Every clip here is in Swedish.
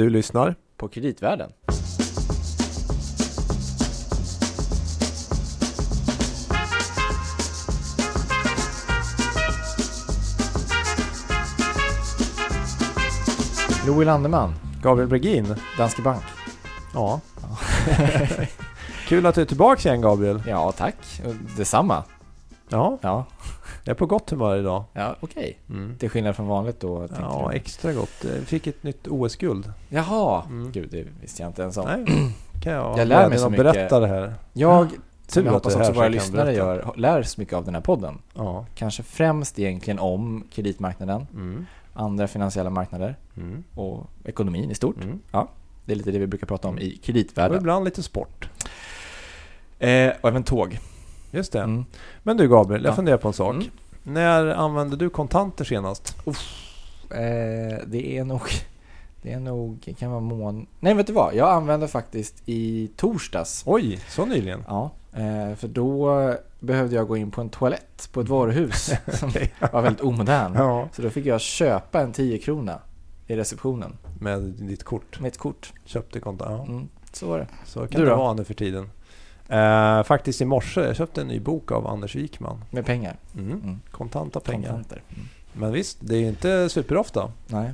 Du lyssnar på kreditvärlden. Joel Landeman, Gabriel Bregin. Danske Bank. Ja. Kul att du är tillbaka igen Gabriel. Ja, tack. Detsamma. Ja, Ja, jag är på gott humör idag. ja okej. Mm. Till skillnad från vanligt då, tänker Ja, du? extra gott. Jag fick ett nytt OS-guld. Jaha, Mm. gud det visste jag inte ens om. Nej, kan jag, Jag lär mig så mycket. berätta det här. Jag, som jag att hoppas är också här våra så jag kan lyssnare berätta. gör, lär sig mycket av den här podden. Ja. Kanske främst egentligen om kreditmarknaden, Mm. andra finansiella marknader Mm. och ekonomin i stort. Mm. Det är lite det vi brukar prata om i Och kreditvärlden. ibland lite sport. Eh, och även tåg. Just det. Mm. Men du Gabriel, jag Ja. funderar på en sak. Mm. När använde du kontanter senast? Eh, det är nog... Det är nog... Kan vara mån... Nej, vet du vad? Jag använde faktiskt i torsdags. Oj, så nyligen? Ja, eh, för då behövde jag gå in på en toalett på ett varuhus som var väldigt omodern. Ja. Så då fick jag köpa en 10 krona i receptionen Med ditt kort. med ett kort. Köpte kontanter. Ja. Mm, så var det. Så kan Du det då? vara nu för tiden. Eh, faktiskt i morse, jag köpte en ny bok av Anders Wikman. Med pengar. Mm. Mm. Kontanta pengar. Kontanter. Mm. Men visst, det är ju inte superofta. Nej.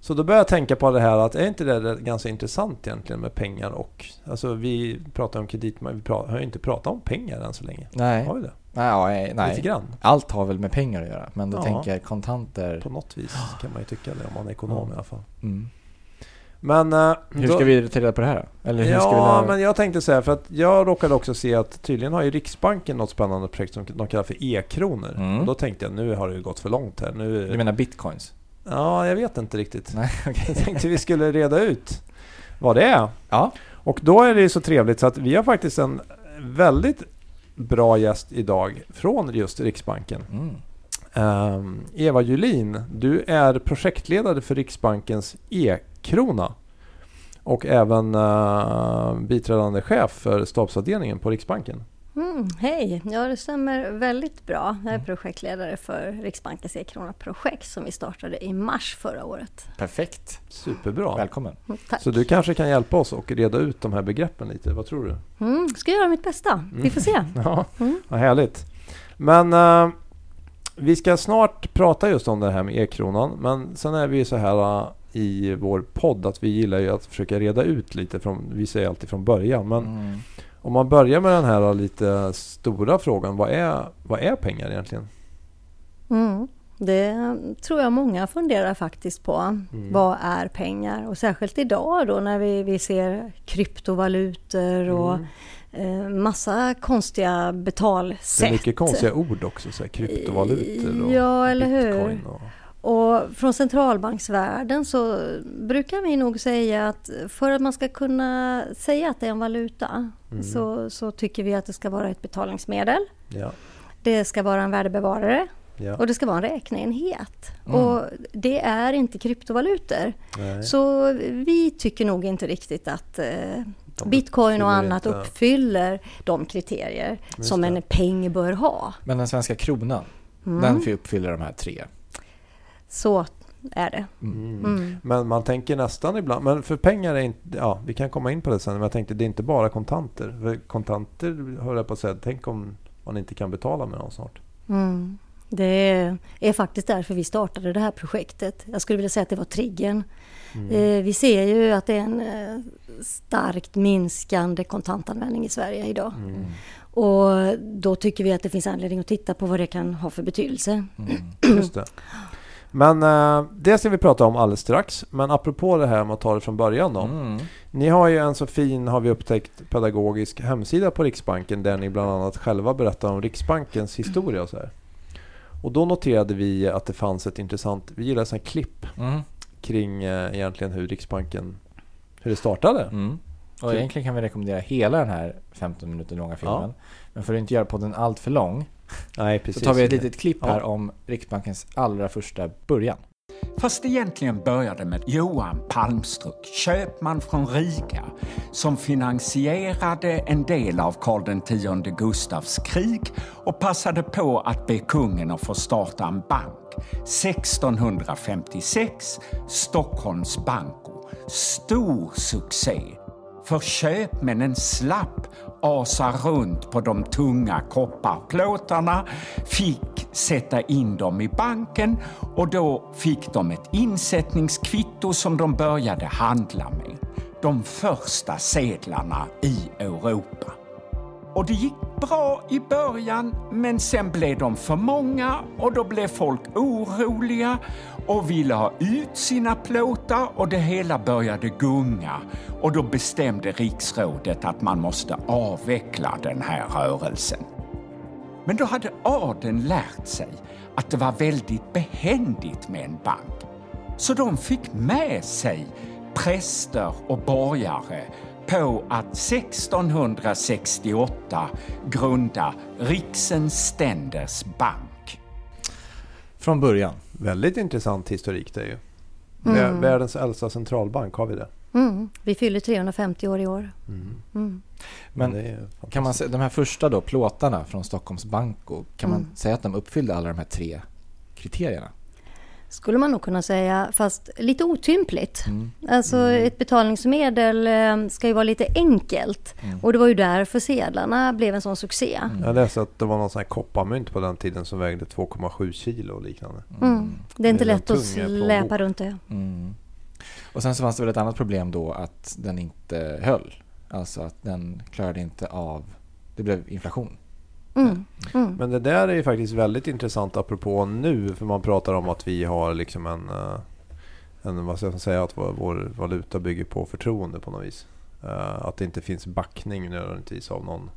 Så då börjar jag tänka på det här att är inte det ganska intressant egentligen med pengar och... Alltså vi pratar om kredit, men vi pratar, har ju inte pratat om pengar än så länge. Nej. Har vi det? Nej, nej, nej. Lite grann. Allt har väl med pengar att göra. Men då Ja. tänker jag kontanter. På något vis kan man ju tycka det om man är ekonom Ja. i alla fall. Mm. Men... eh, Hur då- ska vi ta reda på det här då? Eller hur ja, ska vi lära... men jag tänkte säga för att jag råkade också se att tydligen har ju Riksbanken något spännande projekt som de kallar för e-kronor. Mm. Och då tänkte jag nu har det ju gått för långt här. Nu, Du menar bitcoins? Ja, jag vet inte riktigt. Nej, okej. Jag tänkte vi skulle reda ut vad det är. Ja. Och då är det ju så trevligt så att vi har faktiskt en väldigt bra gäst idag från just Riksbanken. Mm. Ehm, Eva Julin, du är projektledare för Riksbankens e-krona. Och även uh, biträdande chef för stabsavdelningen på Riksbanken. Mm, hej, ja det stämmer väldigt bra. Jag är projektledare för Riksbankens e-krona-projekt som vi startade i mars förra året. Perfekt. Superbra. Välkommen. Mm, Tack. Så du kanske kan hjälpa oss och reda ut de här begreppen lite. Vad tror du? Mm, ska göra mitt bästa. Vi får se. Ja, Mm. vad härligt. Men eh, vi ska snart prata just om det här med e-kronan. Men sen är vi ju så här eh, i vår podd att vi gillar ju att försöka reda ut lite från, vi säger alltid från början. Men Mm. om man börjar med den här lite stora frågan. Vad är, vad är pengar egentligen? Mm. Det tror jag många funderar faktiskt på. Mm. Vad är pengar? Och särskilt idag då när vi, vi ser kryptovalutor och Mm. eh, massa konstiga Det betalsätt. är mycket konstiga ord också. Så här, kryptovalutor och Ja, eller hur? Och, Och från centralbanksvärlden så brukar vi nog säga att för att man ska kunna säga att det är en valuta Mm. så, så tycker vi att det ska vara ett betalningsmedel. ja, Det ska vara en värdebevarare ja. och det ska vara en räkneenhet. Mm. Och det är inte kryptovalutor. Nej, Så vi tycker nog inte riktigt att eh, bitcoin och uppfyller annat uppfyller de kriterier Just som det. en peng bör ha. Men den svenska kronan, Mm. den får uppfylla de här tre. Så är det. Mm. Mm. Men man tänker nästan ibland, men för pengar är inte, ja vi kan komma in på det sen, men jag tänkte det är inte bara kontanter. För kontanter höll jag på att säga, tänk om man inte kan betala med dem snart. Mm. Det är faktiskt därför vi startade det här projektet. Jag skulle vilja säga att det var triggern. Mm. Eh, Vi ser ju att det är en eh, starkt minskande kontantanvändning i Sverige idag. Mm. Och då tycker vi att det finns anledning att titta på vad det kan ha för betydelse. Mm. Men eh, det ska vi prata om alldeles strax. Men apropå det här med att ta det från början då. Mm. Ni har ju en så fin, har vi upptäckt, pedagogisk hemsida på Riksbanken där ni bland annat själva berättar om Riksbankens historia och så här. Och då noterade vi att det fanns ett intressant, vi gillar sådana klipp Mm. kring eh, egentligen hur Riksbanken, hur det startade. Mm. Och egentligen kan vi rekommendera hela den här 15 minuter långa filmen. Men för att inte göra podden allt för lång Nej, så precis. tar vi ett litet klipp här Ja. om Riksbankens allra första början. Fast egentligen började med Johan Palmstruck, köpman från Riga, som finansierade en del av Karl X Gustavs krig och passade på att be kungen att få starta en bank. 1656, Stockholms Banco, stor succé. För köpmännen slapp asar runt på de tunga kopparplåtarna, fick sätta in dem i banken och då fick de ett insättningskvitto som de började handla med. De första sedlarna i Europa. Och det gick bra i början, men sen blev de för många och då blev folk oroliga och ville ha ut sina plåtar och det hela började gunga. Och då bestämde riksrådet att man måste avveckla den här rörelsen. Men då hade adeln lärt sig att det var väldigt behändigt med en bank. Så de fick med sig präster och borgare på att 1668 grunda Riksens Ständers Bank. Från början. Väldigt intressant historik det är ju. Mm. Världens äldsta centralbank, har vi det? Mm. Vi fyller 350 år i år. Mm. Mm. Men Kan man säga, de här första då, plåtarna från Stockholms Banco, kan man Mm. säga att de uppfyllde alla de här tre kriterierna? Skulle man nog kunna säga, fast lite otympligt. Mm. Alltså ett betalningsmedel eh, ska ju vara lite enkelt. Mm. Och det var ju därför sedlarna blev en sån succé. Jag läste att det var någon sån här kopparmynt på den tiden som vägde 2,7 kilo och liknande. Mm. Det är inte Det är en lätt att släpa runt det. Mm. Och sen så fanns det väl ett annat problem då att den inte höll. Alltså att den klarade inte av... Det blev inflation. Mm. Mm. Men det där är ju faktiskt väldigt intressant apropå nu. För man pratar om att vi har liksom en... eh, en vad ska jag säga? Att vår, vår valuta bygger på förtroende på något vis. Eh, att det inte finns backning nödvändigtvis av någon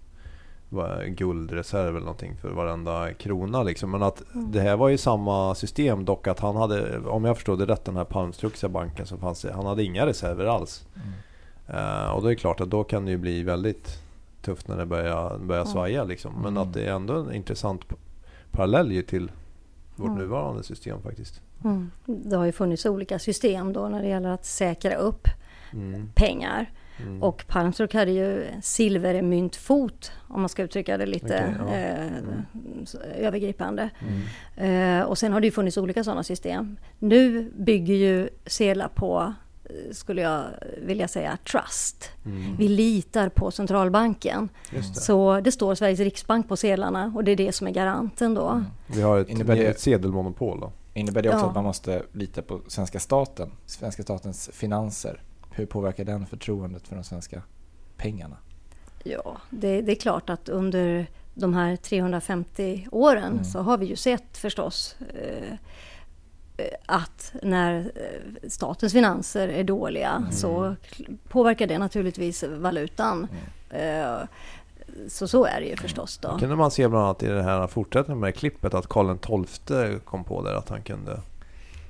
guldreserv eller någonting för varenda krona. Liksom. Men att det här var ju samma system dock att han hade, om jag förstod det rätt, den här Palmstruxiga banken så fanns han hade inga reserver alls. Eh, och då är det klart att då kan det ju bli väldigt tufft när det börjar, börjar Ja. svaja. Liksom. Men Mm. att det är ändå en intressant parallell till vårt Mm. nuvarande system faktiskt. Mm. Det har ju funnits olika system då när det gäller att säkra upp Mm. pengar. Mm. Och Palmstruck hade ju silvermyntfot om man ska uttrycka det lite Okej, ja. eh, så- övergripande. Mm. Eh, och sen har det ju funnits olika sådana system. Nu bygger ju sedlar på, skulle jag vilja säga, trust. Mm. Vi litar på centralbanken. Det. Så det står Sveriges riksbank på sedlarna och det är det som är garanten då. Vi har ett, Innebär det- ett sedelmonopol då. Innebär det också Ja. att man måste lita på svenska staten? Svenska statens finanser? Hur påverkar den förtroendet för de svenska pengarna? Ja, det, det är klart att under de här 350 åren Mm. så har vi ju sett förstås eh, att när eh, statens finanser är dåliga Mm. så påverkar det naturligtvis valutan. Mm. Eh, så så är det ju förstås då. Det kunde man se bland annat i det här fortsättningen med klippet att Karl XII kom på där att han kunde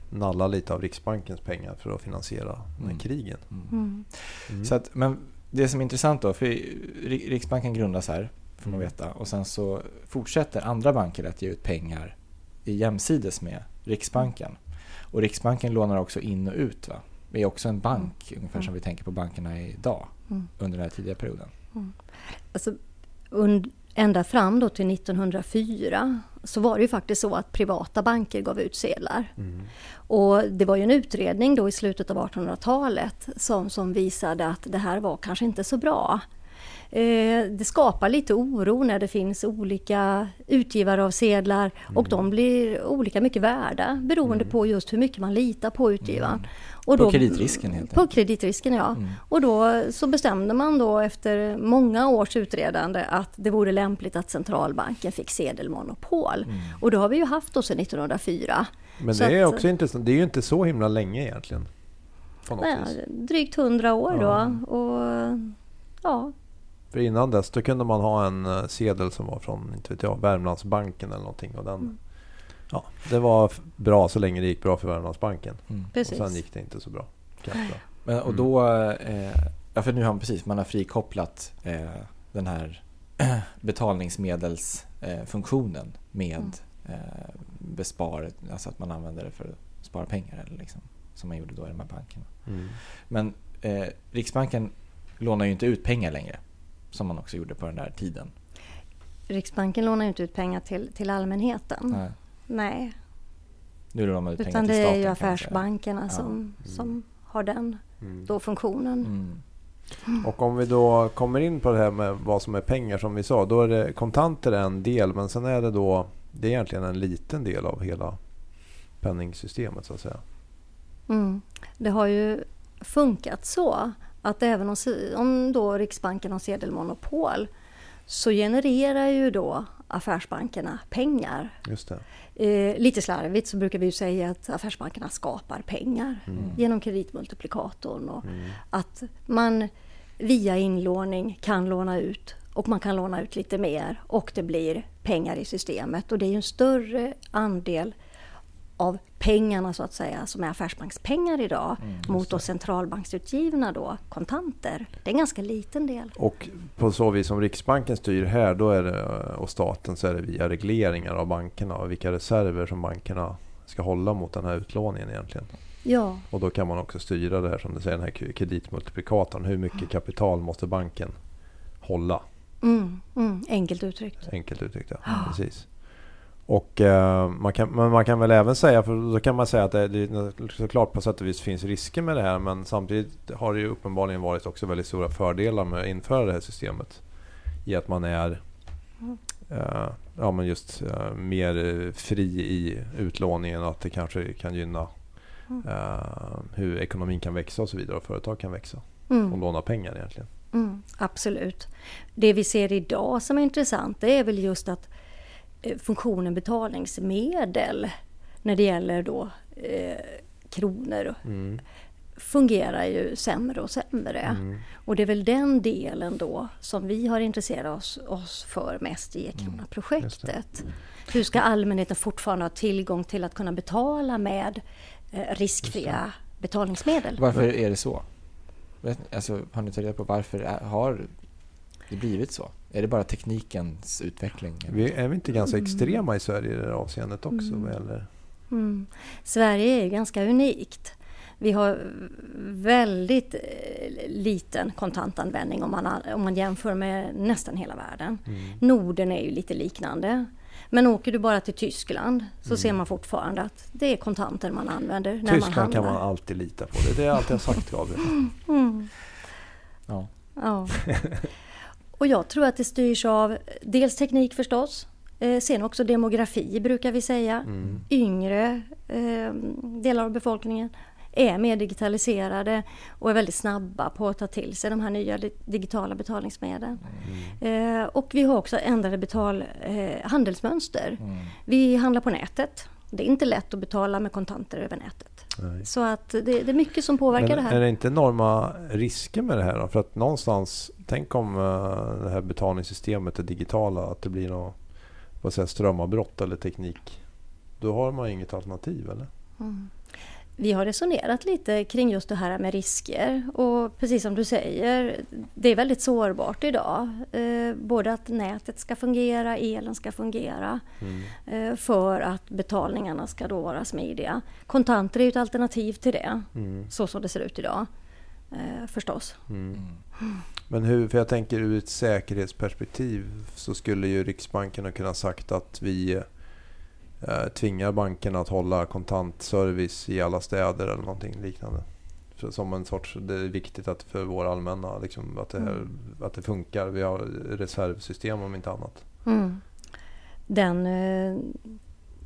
nalla lite av Riksbankens pengar för att finansiera Mm. krigen. Mm. Mm. Så att, men det som är intressant då, för Ri- Riksbanken grundas här, får man Mm. veta, och sen så fortsätter andra banker att ge ut pengar i jämsides med Riksbanken. Och Riksbanken lånar också in och ut. Va? Det är också en bank, ungefär som vi tänker på bankerna idag, Mm. under den här tidiga perioden. Alltså, und, ända fram då till 1904 så var det ju faktiskt så att privata banker gav ut sedlar. Mm. Och det var ju en utredning då i slutet av 1800-talet som, som visade att det här var kanske inte så bra. Eh, det skapar lite oro när det finns olika utgivare av sedlar och de blir olika mycket värda beroende på just hur mycket man litar på utgivaren. Och På kreditrisken helt På enkelt. kreditrisken ja. Mm. Och då så bestämde man då efter många års utredande att det vore lämpligt att centralbanken fick sedelmonopol. Mm. Och det har vi ju haft då sedan 1904. Men Så det är att- också intressant. Det är ju inte så himla länge egentligen. På något Ja, vis. drygt 100 år Ja. då. Och, ja, För innan dess då kunde man ha en eh, sedel som var från inte vet jag, Värmlandsbanken eller någonting. Och den, Mm. ja, det var bra så länge det gick bra för Värmlandsbanken. Mm. Och sen gick det inte så bra. Kanske. Men, och Mm. då, eh, ja för nu har man precis, man har frikopplat eh, den här betalningsmedelsfunktionen eh, med eh, bespar, alltså att man använder det för att spara pengar eller liksom, som man gjorde då i de här bankerna. Mm. Men eh, Riksbanken lånar ju inte ut pengar längre, som man också gjorde på den där tiden. Riksbanken lånar ju inte ut pengar till, till allmänheten. Nej. Nej, Nu lånar man ut pengar utan det staten. är ju affärsbankerna Ja. som, som har den Mm. då funktionen. Mm. Och om vi då kommer in på det här med vad som är pengar som vi sa. Då är det kontanter en del men sen är det då det är egentligen en liten del av hela penningsystemet så att säga. Mm. Det har ju funkat så att även om, om då Riksbanken har sedelmonopol så genererar ju då affärsbankerna pengar. Eh, lite slarvigt så brukar vi ju säga att affärsbankerna skapar pengar Mm. genom kreditmultiplikatorn och att man via inlåning kan låna ut och man kan låna ut lite mer och det blir pengar i systemet och det är ju en större andel av pengarna så att säga som är affärsbankspengar idag mot då centralbanksutgivna då kontanter. Det är en ganska liten del. Och på så vis som Riksbanken styr här då är det, och staten så är det via regleringar av bankerna och vilka reserver som bankerna ska hålla mot den här utlåningen egentligen. Ja, Och då kan man också styra det här som du säger, den här kreditmultiplikatorn. Hur mycket kapital måste banken hålla? mm, mm, enkelt uttryckt. Enkelt uttryckt, ja. Precis. Och eh, man kan, men man kan väl även säga, för då kan man säga att det, det såklart på sätt och vis finns risker med det här. Men samtidigt har det ju uppenbarligen varit också väldigt stora fördelar med att införa det här systemet. I att man är eh, ja, men just eh, mer fri i utlåningen och att det kanske kan gynna eh, hur ekonomin kan växa och så vidare och företag kan växa och Mm. låna pengar egentligen. Mm, absolut. Det vi ser idag som är intressant det är väl just att funktionen betalningsmedel när det gäller då eh, kronor Mm. fungerar ju sämre och sämre. Mm. Och det är väl den delen då som vi har intresserat oss, oss för mest i E-krona-projektet. Hur ska allmänheten fortfarande ha tillgång till att kunna betala med eh, riskfria betalningsmedel? Varför är det så? Alltså, har ni tagit reda på varför har det blivit så? Är det bara teknikens utveckling? Vi är vi inte ganska extrema i Sverige i det här avseendet också? Mm. gäller- Mm. Sverige är ju ganska unikt. Vi har väldigt eh, liten kontantanvändning om man, om man jämför med nästan hela världen. Mm. Norden är ju lite liknande. Men åker du bara till Tyskland så Mm. ser man fortfarande att det är kontanter man använder när man Tyskland handlar. kan man alltid lita på. Det är det jag alltid har sagt Gabriel. Mm. Ja. Ja. Och jag tror att det styrs av dels teknik förstås. Eh, sen också demografi brukar vi säga. Mm. Yngre eh, delar av befolkningen är mer digitaliserade och är väldigt snabba på att ta till sig de här nya di- digitala betalningsmedlen. Eh, och vi har också ändrade betal, handelsmönster. Mm. Vi handlar på nätet. Det är inte lätt att betala med kontanter över nätet. Nej. Så att det, det är mycket som påverkar Men det här. är det inte enorma risker med det här då? För att någonstans, tänk om eh, det här betalningssystemet är digitala, att det blir något vad säger, strömavbrott eller teknik. Då har man inget alternativ eller? Mm. Vi har resonerat lite kring just det här med risker och precis som du säger, det är väldigt sårbart idag. Eh, både att nätet ska fungera, elen ska fungera Mm. eh, för att betalningarna ska då vara smidiga. Kontanter är ju ett alternativ till det, Mm. så som det ser ut idag. Eh, förstås. Mm. Men hur, för jag tänker ur ett säkerhetsperspektiv så skulle ju Riksbanken ha kunnat sagt att vi tvingar bankerna att hålla kontantservice i alla städer eller någonting liknande. Så som en sorts, det är viktigt att för vår allmänna, liksom, att, det här, att det funkar. Vi har reservsystem om inte annat. Mm. Den eh,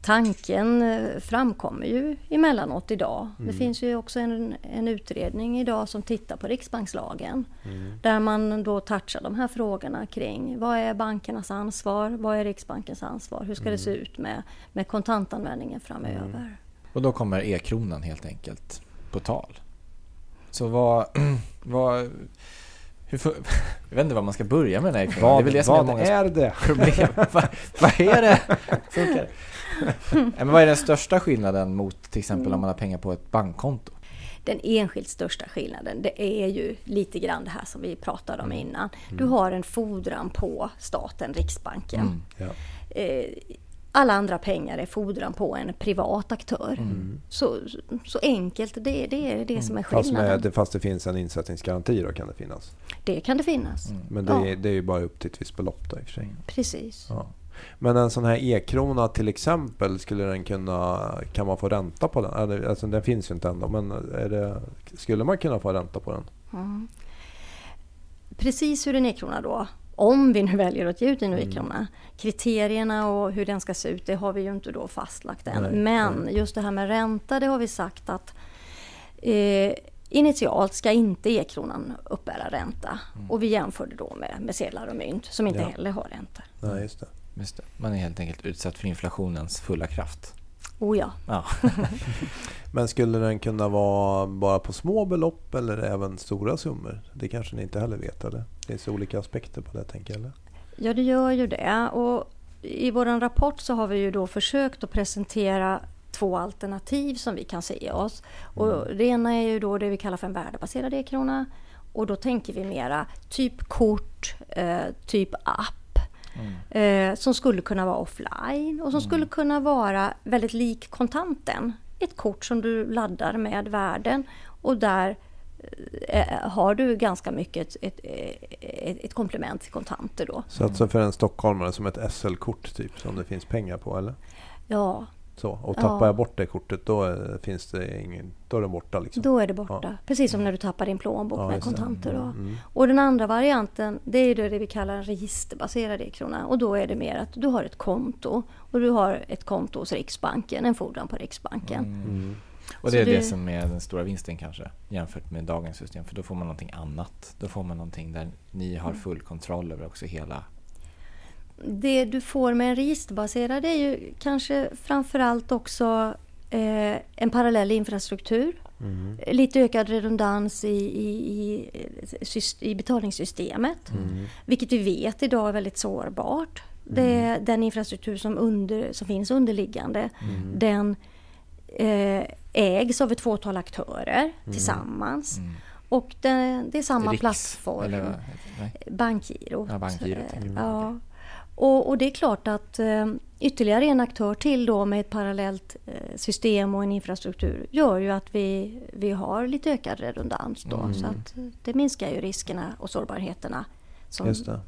tanken eh, framkommer ju emellanåt idag. Det Mm. finns ju också en, en utredning idag som tittar på Riksbankslagen. Mm. Där man då touchar de här frågorna kring vad är bankernas ansvar? Vad är Riksbankens ansvar? Hur ska det se ut med, med kontantanvändningen framöver? Och då kommer e-kronan helt enkelt på tal. Så vad... vad får- jag vet inte var man ska börja med den här e-kronan. det är väl det som är vad många är det? problem. vad, vad är det? Funkar? Nej, men vad är den största skillnaden mot till exempel om man har pengar på ett bankkonto? Den enskilt största skillnaden det är ju lite grann det här som vi pratade om Mm. innan. Du har en fordran på staten, Riksbanken. Mm. Ja. Eh, alla andra pengar är fordran på en privat aktör. Mm. Så, så enkelt, det, det är det som är Fast, skillnaden. med, fast det finns en insättningsgaranti då kan det finnas. Det kan det finnas. Men det, Ja. är, det är ju bara upp till ett visst belopp då i och för sig. Precis. Ja. Men en sån här e-krona till exempel, skulle den kunna, kan man få ränta på den? Alltså den finns ju inte ändå, men det, skulle man kunna få ränta på den? Mm. Precis hur en e-krona då, om vi nu väljer att ge ut en Mm. kriterierna och hur den ska se ut, det har vi ju inte då fastlagt än. Nej, Men just det här med ränta, det har vi sagt att eh, initialt ska inte e-kronan uppbära ränta. Och vi jämförde då med, med sedlar och mynt som inte Mm. Ja. heller har ränta. Nej, just det. Just det. Man är helt enkelt utsatt för inflationens fulla kraft. Oh ja. Ja. Men skulle den kunna vara bara på små belopp eller även stora summor? Det kanske ni inte heller vet eller? Det finns olika aspekter på det tänker jag. Eller? Ja, det gör ju det. Och I vår rapport så har vi ju då försökt att presentera två alternativ som vi kan se oss. Och det ena är ju då det vi kallar för en värdebaserad e-krona. Och då tänker vi mera typ kort, eh, typ app. Eh, som skulle kunna vara offline och som skulle kunna vara väldigt lik kontanten. Ett kort som du laddar med värden och där eh, har du ganska mycket ett, ett, ett, ett komplement till kontanter då. Så alltså för en stockholmare som ett SL-kort typ som det finns pengar på eller? Ja, Så, och tappar Ja. jag bort det kortet då eh, finns det ingen, då är det borta liksom. då är det borta. Ja. Precis som när du tappar din plånbok Ja, med kontanter. Då. Mm. Och den andra varianten det är det vi kallar en registerbaserad e-krona. Och då är det mer att du har ett konto. Och du har ett konto hos Riksbanken, en fordran på Riksbanken. Mm. Och Så det är det det- som är den stora vinsten kanske jämfört med dagens system. För då får man någonting annat. Då får man någonting där ni har full kontroll över också hela... Det du får med en registerbaserad är ju kanske framförallt också eh, en parallell infrastruktur. Mm. Lite ökad redundans i, i, i, i betalningssystemet. Mm. Vilket vi vet idag är väldigt sårbart. Det är den infrastruktur som, under, som finns underliggande. Mm. Den eh, ägs av ett fåtal aktörer tillsammans. Och det, det är samma Riks- plattform. Eller, nej. Bankgirot. Ja, Bankgirot, ja. Och, och det är klart att eh, ytterligare en aktör till då med ett parallellt eh, system och en infrastruktur gör ju att vi, vi har lite ökad redundans då. Mm. Så att eh, det minskar ju riskerna och sårbarheterna. Som det.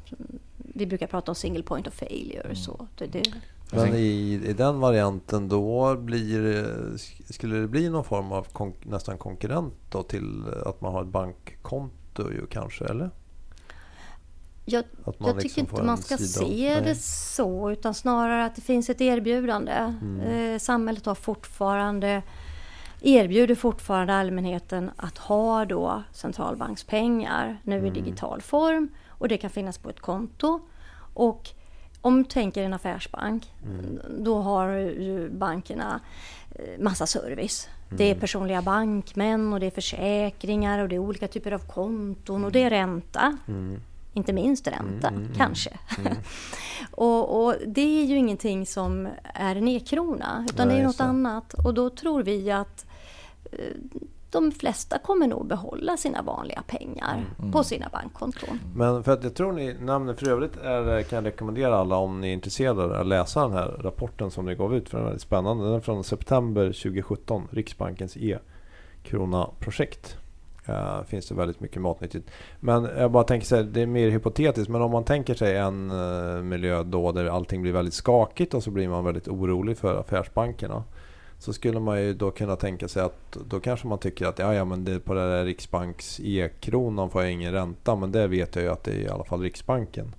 vi brukar prata om single point of failure. Mm. Så det, det, Men i, i den varianten då blir det- skulle det bli någon form av kon, nästan konkurrent då till att man har ett bankkonto ju kanske eller? Jag, jag liksom tycker får inte man ska se Nej. det så utan snarare att det finns ett erbjudande. Mm. Eh, samhället har fortfarande erbjuder fortfarande allmänheten att ha då centralbankspengar nu Mm. i digital form och det kan finnas på ett konto. Och om du tänker en affärsbank, Mm. då har ju bankerna eh, massa service. Det är personliga bankmän och det är försäkringar och det är olika typer av konton och det är ränta. Mm. Inte minst ränta, kanske. och, och det är ju ingenting som är en e-krona, utan Nej, det är något det. annat. Och då tror vi att eh, de flesta kommer nog behålla sina vanliga pengar på sina bankkonton. Men för att jag tror ni, namnet för övrigt är, kan jag rekommendera alla om ni är intresserade att läsa den här rapporten som ni gav ut. För den är väldigt spännande. Den är från september 2017. Riksbankens e-krona-projekt. Uh, finns det väldigt mycket matnyttigt. Men jag bara tänker så här, det är mer hypotetiskt. Men om man tänker sig en eh, miljö då där allting blir väldigt skakigt och så blir man väldigt orolig för affärsbankerna. Så skulle man ju då kunna tänka sig att då kanske man tycker att ja, ja men det, på det där Riksbanks e-kronan får jag ingen ränta. Men det vet jag ju att det är i alla fall Riksbanken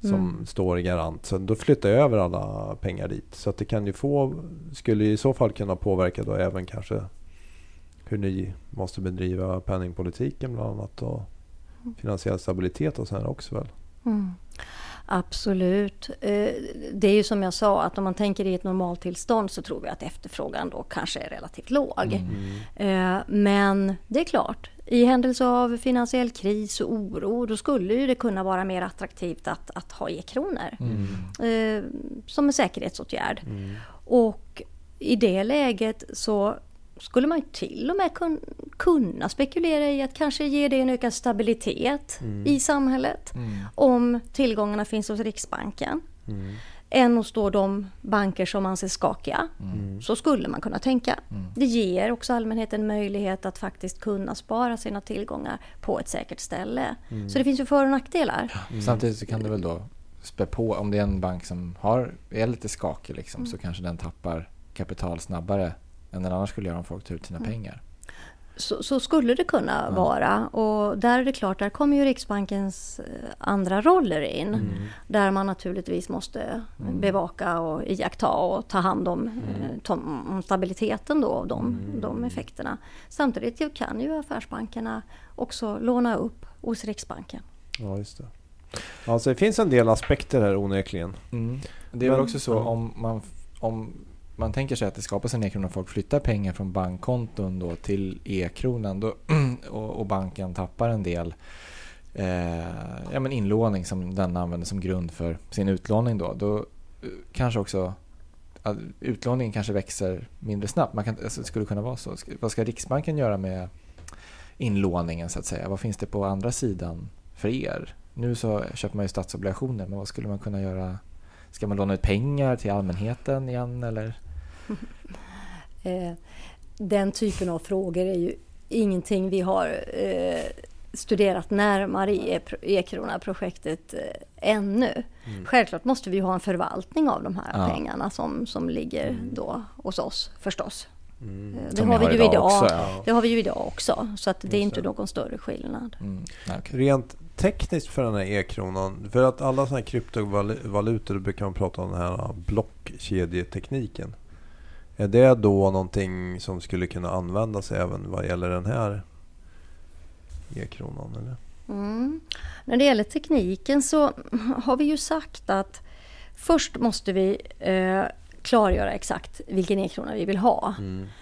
som Mm. står i garant. Så då flyttar jag över alla pengar dit. Så att det kan ju få, skulle i så fall kunna påverka då även kanske hur ni måste bedriva penningpolitiken bland annat och finansiell stabilitet och sen också väl. Mm. Absolut. Eh, Det är ju som jag sa att om man tänker i ett normaltillstånd så tror vi att efterfrågan då kanske är relativt låg. Eh, Men det är klart, i händelse av finansiell kris och oro då skulle ju det kunna vara mer attraktivt att, att ha e-kronor eh, som en säkerhetsåtgärd. Och i det läget så skulle man ju till och med kun, kunna spekulera i att kanske ge det en ökad stabilitet i samhället om tillgångarna finns hos Riksbanken. Än hos då de banker som anses skakiga. Så skulle man kunna tänka. Det ger också allmänheten möjlighet att faktiskt kunna spara sina tillgångar på ett säkert ställe. Så det finns ju för och nackdelar. Samtidigt så kan det väl då spä på, om det är en bank som har, är lite skakig liksom, så kanske den tappar kapital snabbare än den annars skulle göra om folk tar ut sina pengar. Så, så skulle det kunna Ja. vara. Och där är det klart, där kommer ju Riksbankens eh, andra roller in. Mm. Där man naturligtvis måste bevaka och iaktta och ta hand om, eh, tom- om stabiliteten då av de, Mm. de effekterna. Samtidigt kan ju affärsbankerna också låna upp hos Riksbanken. Ja, just det. Alltså det finns en del aspekter här onekligen. Mm. Det är väl Men- också så om man, om man tänker sig att det skapas en e-krona och folk flyttar pengar från bankkonton då till e-kronan då, och, och banken tappar en del eh, ja, men inlåning som den använder som grund för sin utlåning då. Då eh, kanske också utlåningen kanske växer mindre snabbt. Man kan, alltså, det skulle kunna vara så. Vad ska Riksbanken göra med inlåningen så att säga? Vad finns det på andra sidan för er? Nu så köper man ju statsobligationer men vad skulle man kunna göra? Ska man låna ut pengar till allmänheten igen eller? Eh, den typen av frågor är ju ingenting vi har eh, studerat närmare i E- E-krona-projektet eh, ännu. Självklart måste vi ha en förvaltning av de här Ja. pengarna som, som ligger då hos oss förstås. Eh, Det Som har vi ju idag. också, ja. Det har vi ju idag också. Så att det är inte det. någon större skillnad. Mm. Rent tekniskt för den här e-kronan, för att alla sådana här kryptovalutor då brukar man prata om den här blockkedjetekniken. Är det då någonting som skulle kunna användas även vad gäller den här e-kronan? Eller? Mm. När det gäller tekniken så har vi ju sagt att först måste vi eh, klargöra exakt vilken e-krona vi vill ha.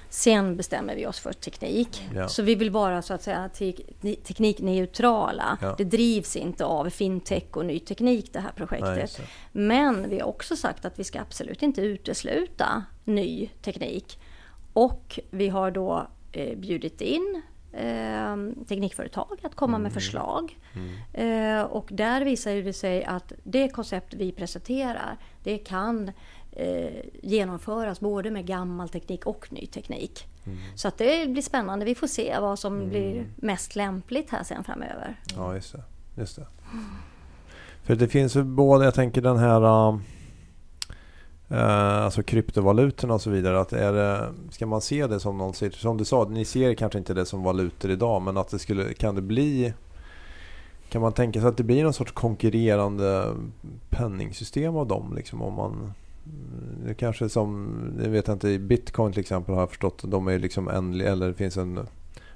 Sen bestämmer vi oss för teknik. Ja. Så vi vill vara så att säga te- teknikneutrala. Ja. Det drivs inte av fintech och ny teknik det här Nej, projektet. det. Men vi har också sagt att vi ska absolut inte utesluta ny teknik. Och vi har då eh, bjudit in eh, teknikföretag att komma med förslag. Eh, och där visar det sig att det koncept vi presenterar, det kan eh, genomföras både med gammal teknik och ny teknik. Så att det blir spännande. Vi får se vad som blir mest lämpligt här sen framöver. Ja, just det. Just det. För det finns ju både, jag tänker den här eh, alltså kryptovalutorna och så vidare. Att är det, ska man se det som någon, som du sa, ni ser kanske inte det som valutor idag men att det skulle, kan det bli kan man tänka sig att det blir någon sorts konkurrerande penningsystem av dem? Liksom, om man, det kanske som, jag vet inte, i bitcoin till exempel har jag förstått, de är liksom ändliga, eller det finns en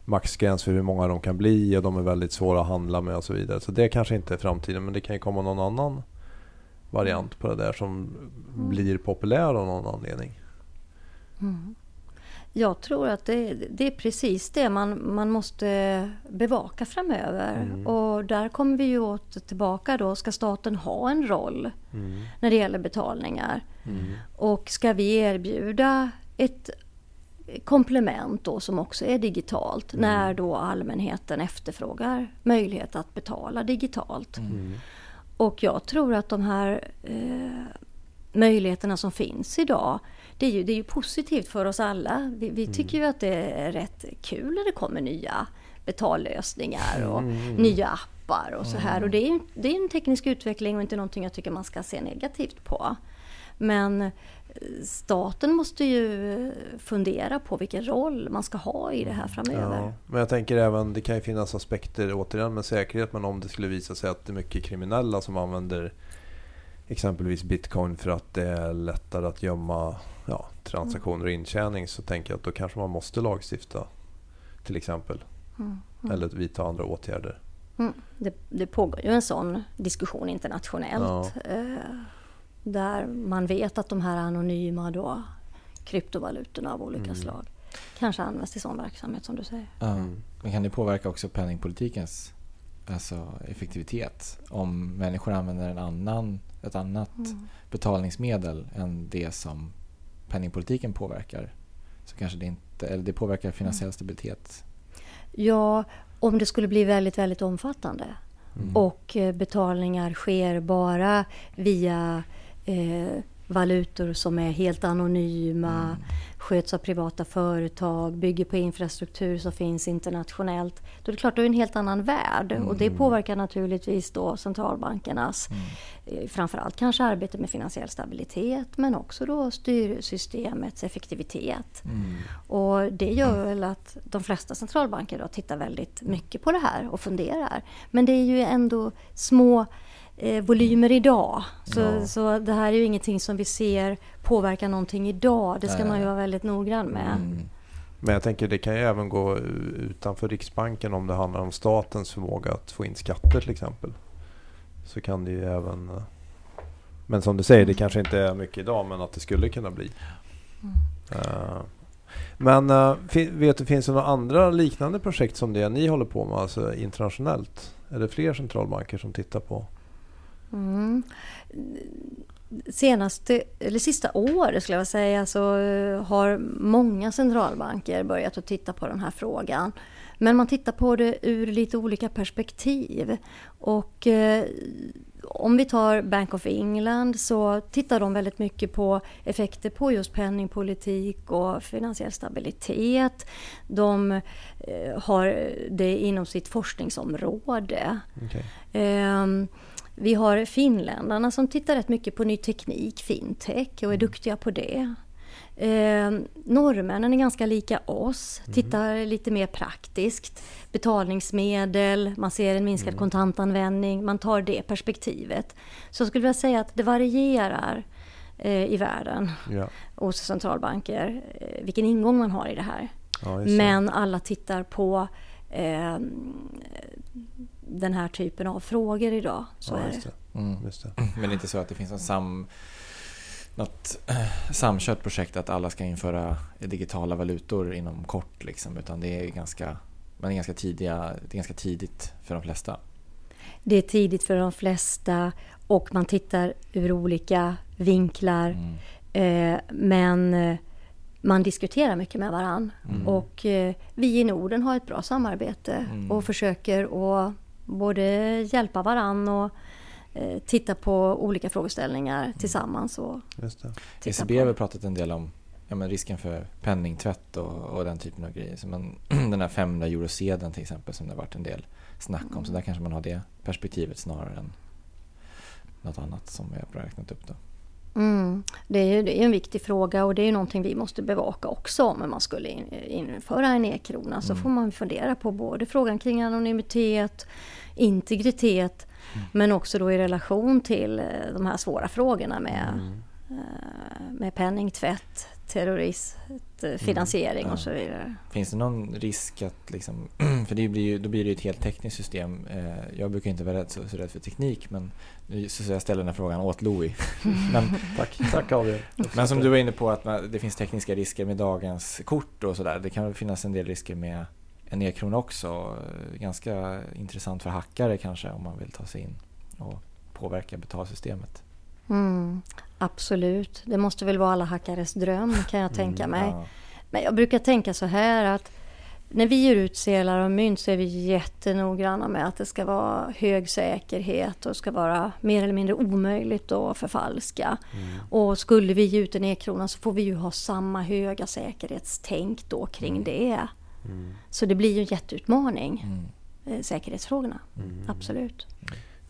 maxgräns för hur många de kan bli och de är väldigt svåra att handla med och så vidare. Så det kanske inte är framtiden men det kan ju komma någon annan variant på det där som blir populär av någon anledning. Jag tror att det, det är precis det man, man måste bevaka framöver. Och där kommer vi ju åter tillbaka då. Ska staten ha en roll när det gäller betalningar? Och ska vi erbjuda ett komplement då som också är digitalt när då allmänheten efterfrågar möjlighet att betala digitalt. Och jag tror att de här eh, möjligheterna som finns idag det är ju, det är ju positivt för oss alla. Vi, vi tycker ju att det är rätt kul när det kommer nya betallösningar och nya appar och så här. Och det är, det är en teknisk utveckling och inte någonting jag tycker man ska se negativt på. Men eh, staten måste ju fundera på vilken roll man ska ha i det här framöver. Ja, men jag tänker även, det kan ju finnas aspekter återigen med säkerhet men om det skulle visa sig att det är mycket kriminella som använder exempelvis bitcoin för att det är lättare att gömma transaktioner och intjäning så tänker jag att då kanske man måste lagstifta till exempel. Eller vidta andra åtgärder. Mm. Det, det pågår ju en sån diskussion internationellt. Eh, där man vet att de här anonyma då, kryptovalutorna av olika slag kanske används till sån verksamhet som du säger. Ja. Men kan det påverka också penningpolitikens alltså, effektivitet? Om människor använder en annan, ett annat betalningsmedel än det som penningpolitiken påverkar så kanske det inte, eller det påverkar finansiell stabilitet. Ja, om det skulle bli väldigt, väldigt omfattande och eh, betalningar sker bara via eh, valutor som är helt anonyma, Mm. sköts av privata företag, bygger på infrastruktur som finns internationellt. Då är det klart, det är en helt annan värld och det påverkar naturligtvis då centralbankernas, eh, framförallt kanske arbete med finansiell stabilitet men också då styrsystemets effektivitet. Och det gör väl att de flesta centralbanker då tittar väldigt mycket på det här och funderar. Men det är ju ändå små eh, volymer idag. Så, Ja. så det här är ju ingenting som vi ser påverka någonting idag. Det ska Nej. man ju vara väldigt noggrann med. Mm. Men jag tänker det kan ju även gå utanför Riksbanken om det handlar om statens förmåga att få in skatter till exempel. Så kan det ju även... eh, Men som du säger, det kanske inte är mycket idag men att det skulle kunna bli. Eh, Men eh, vet du, finns det några andra liknande projekt som det ni håller på med, alltså internationellt? Är det fler centralbanker som tittar på? Mm. Senaste, eller sista året skulle jag säga så eh, har många centralbanker börjat att titta på den här frågan. Men man tittar på det ur lite olika perspektiv. Och eh, om vi tar Bank of England så tittar de väldigt mycket på effekter på just penningpolitik och finansiell stabilitet. De eh, har det inom sitt forskningsområde. Okej. Ehm, vi har finländarna som tittar rätt mycket på ny teknik, fintech, och är duktiga på det. Ehm, norrmännen är ganska lika oss, tittar lite mer praktiskt. Betalningsmedel, man ser en minskad kontantanvändning, man tar det perspektivet. Så jag skulle vilja säga att det varierar eh, i världen Ja. hos centralbanker, eh, vilken ingång man har i det här. Ja. Men alla tittar på eh, den här typen av frågor idag. Så ja, är just det. det. Mm. Just det. Men det är inte så att det finns en sam, något eh, samkört projekt att alla ska införa digitala valutor inom kort. Liksom, utan det är ganska, man är ganska, tidiga, det är ganska tidigt för de flesta. det är tidigt för de flesta och man tittar ur olika vinklar. Mm. Eh, men eh, man diskuterar mycket med varann. Mm. Och eh, vi i Norden har ett bra samarbete Mm. och försöker att både hjälpa varann och eh, titta på olika frågeställningar tillsammans. Och Just det. ECB har väl pratat en del om ja, men risken för penningtvätt och, och den typen av grejer. Så man, den här 500 eurosedeln till exempel som det har varit en del snack om. Så där kanske man har det perspektivet snarare än något annat som vi har räknat upp. Då. Mm. Det är ju det är en viktig fråga och det är ju någonting vi måste bevaka också om man skulle in, införa en e-krona. Så Mm. får man fundera på både frågan kring anonymitet, integritet Mm. men också då i relation till eh, de här svåra frågorna med, Mm. eh, med penningtvätt, terrorism, eh, finansiering Ja. och så vidare. Finns det någon risk att, liksom, för det blir ju, då blir det ju ett helt tekniskt system. Eh, Jag brukar inte vara rädd, så, så rädd för teknik men nu- så jag ställer den här frågan åt Louis. men, Tack, tack Adrian. men som du var inne på att det finns tekniska risker med dagens kort och sådär. Det kan finnas en del risker med en e-krona också. Ganska intressant för hackare kanske om man vill ta sig in och påverka betalsystemet. Mm, absolut, det måste väl vara alla hackares dröm kan jag tänka mig. Ja. Men jag brukar tänka så här att när vi ger ut sedlar och mynt så är vi jättenoggranna med att det ska vara hög säkerhet och ska vara mer eller mindre omöjligt att förfalska. Och skulle vi ge ut en e-krona så får vi ju ha samma höga säkerhetstänk då kring det. Mm. Så det blir ju en jätteutmaning, Mm. eh, säkerhetsfrågorna. Mm. Absolut.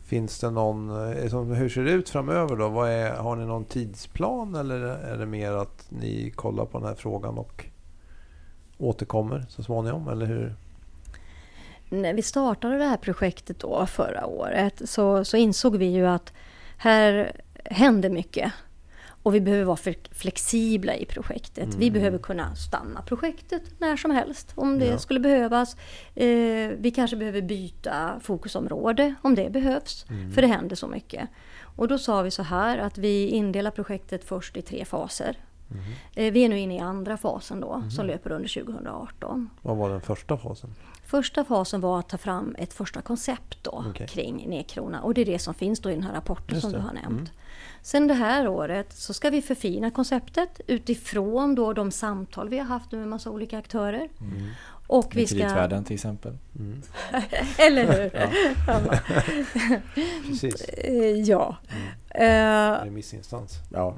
Finns det någon, eh, som- hur ser det ut framöver då? Vad är, har ni någon tidsplan eller är det mer att ni kollar på den här frågan och återkommer så småningom? Eller hur? När vi startade det här projektet då förra året så, så insåg vi ju att här händer mycket. Och vi behöver vara fle- flexibla i projektet. Vi Mm. behöver kunna stanna projektet när som helst om det Ja. skulle behövas. Eh, vi kanske behöver byta fokusområde om det behövs. Mm. För det händer så mycket. Och då sa vi så här att vi indelar projektet först i tre faser. Mhm. Eh, vi är nu inne i andra fasen då som löper under 2018. Vad var den första fasen? Första fasen var att ta fram ett första koncept då Okej. kring Nekrona och det är det som finns då i den här rapporten Just som det. du har nämnt. Mm. Sen det här året så ska vi förfina konceptet utifrån då de samtal vi har haft med en massa olika aktörer. Mm. Och vi ska... kreditvärden till exempel. Eller hur? Precis. Eh, Ja. Eh, Remissinstans. Ja.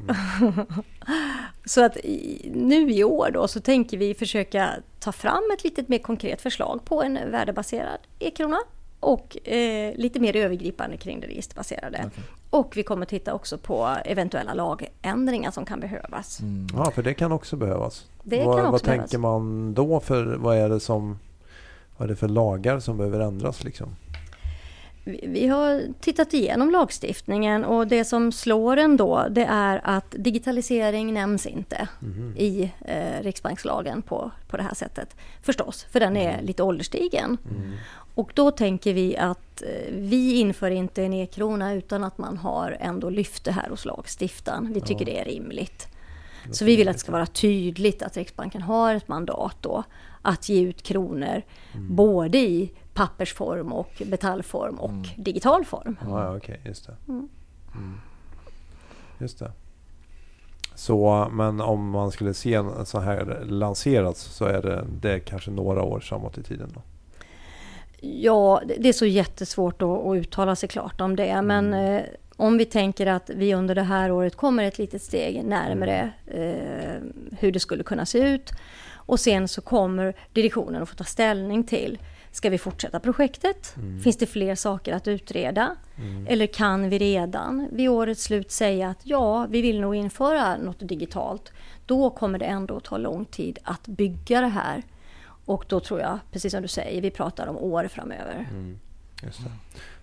Så att i, nu i år då så tänker vi försöka ta fram ett lite mer konkret förslag på en värdebaserad e-krona och eh, lite mer övergripande kring det registerbaserade. Och vi kommer titta också på eventuella lagändringar som kan behövas. Ja, för det kan också behövas. Det vad kan också vad behövas. tänker man då för, vad är det som, vad är det för lagar som behöver ändras liksom? Vi, har tittat igenom lagstiftningen och det som slår en då det är att digitalisering nämns inte i eh, riksbankslagen på, på det här sättet. Förstås, för den är lite ålderstigen. Och då tänker vi att eh, vi inför inte en e-krona utan att man har ändå lyft det här hos lagstiftaren. Vi tycker det är rimligt. Så vi vill att det ska vara tydligt att Riksbanken har ett mandat då att ge ut kronor både i pappersform och metallform och digital form. Ja, ja okej, just det. Mm. Just det. Så, men om man skulle se en så här lanseras så är det, det är kanske några år framåt i tiden då? Ja, det är så jättesvårt att, uttala sig klart om det. Men eh, om vi tänker att vi under det här året kommer ett litet steg närmare eh, hur det skulle kunna se ut. Och sen så kommer direktionen att få ta ställning till Ska vi fortsätta projektet? Finns det fler saker att utreda? Eller kan vi redan vid årets slut säga att ja, vi vill nog införa något digitalt. Då kommer det ändå ta lång tid att bygga det här. Och då tror jag, precis som du säger, vi pratar om år framöver. Just det.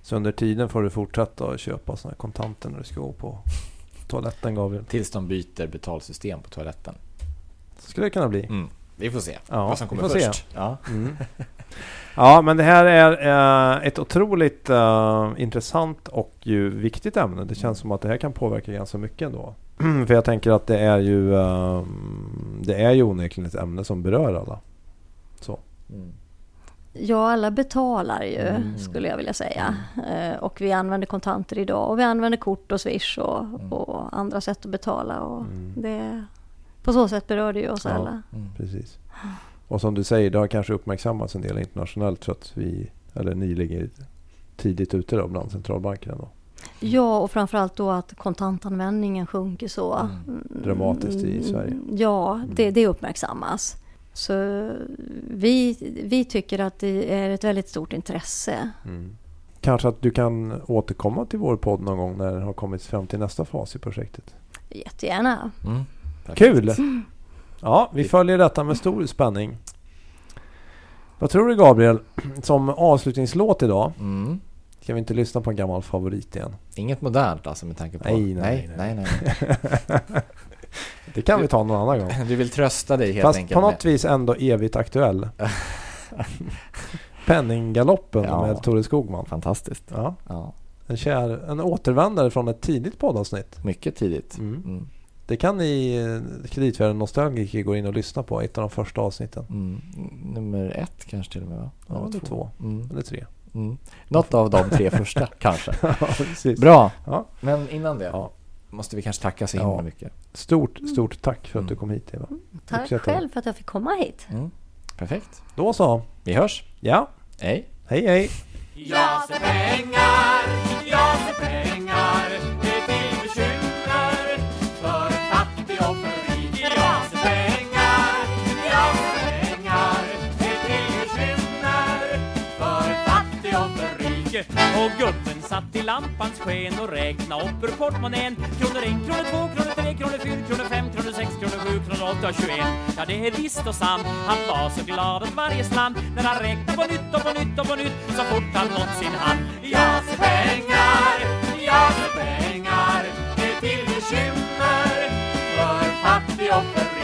Så under tiden får du fortsätta att köpa såna här kontanter när du ska gå på toaletten Gabriel. Tills de byter betalsystem på toaletten. Så skulle det kunna bli. Mm. Vi får se Ja, vad som vi kommer får se. först. Ja. Mm. Ja, men det här är eh, ett otroligt eh, intressant och ju viktigt ämne. Det känns som att det här kan påverka ganska mycket ändå. För jag tänker att det är ju eh, Det är ju onekligen ett ämne som berör alla. Mm. Ja, alla betalar ju, Mm. skulle jag vilja säga. Eh, Och vi använder kontanter idag och vi använder kort och swish och, Mm. och andra sätt att betala. Och det, på så sätt berör det ju oss Ja. alla. Mm. Precis. Och som du säger, det har kanske uppmärksammats en del internationellt för att vi, eller ni ligger tidigt ute då bland centralbankerna då. Ja, och framförallt då att kontantanvändningen sjunker så Mm. Dramatiskt i Sverige. Ja, det, det uppmärksammas. Så vi, vi tycker att det är ett väldigt stort intresse. Mm. Kanske att du kan återkomma till vår podd någon gång när den har kommit fram till nästa fas i projektet. Jättegärna. Mm. Kul! Ja, vi följer detta med stor spänning. Vad tror du Gabriel? Som avslutningslåt idag. Mm. Ska vi inte lyssna på en gammal favorit igen? Inget modernt alltså med tanke på... Nej, nej, nej, nej, nej. Det kan vi ta någon annan gång. Du vill trösta dig helt Fast enkelt. på något vis ändå evigt aktuell. Penninggaloppen Ja. med Tore Skogman. Fantastiskt. Ja, Ja, en, kär, en återvändare från ett tidigt poddavsnitt. mycket tidigt. Mm. Mm. Det kan ni kreditvärden nostalgiker gå in och lyssna på. Ett av de första avsnitten. Mm. Nummer ett kanske till och med va? Ja, eller två. Mm. Eller tre. Mm. Något av de tre första kanske. Ja. Bra, Ja. men innan det Ja. Måste vi kanske tacka så Ja. himla mycket. Stort, stort tack för att Mm. du kom hit Eva. Tack Uppskattar det. själv för att jag fick komma hit. Mm. Perfekt. Då så. Vi hörs. Ja, Hej. hej hej. Jag ser pengar, Och gubben satt i lampans sken och räkna upp ur portmonnän. Kronor en, kronor två, kronor tre, kronor 4, kronor fem, kronor sex, kronor sju, kronor 8 och 21 Ja, det är visst och sant. Han var så glad åt varje slant. När han räknade på nytt och på nytt och på nytt Så fort han nått sin hand. Jag ser pengar, jag ser pengar. Det är till bekymmer För fattig och för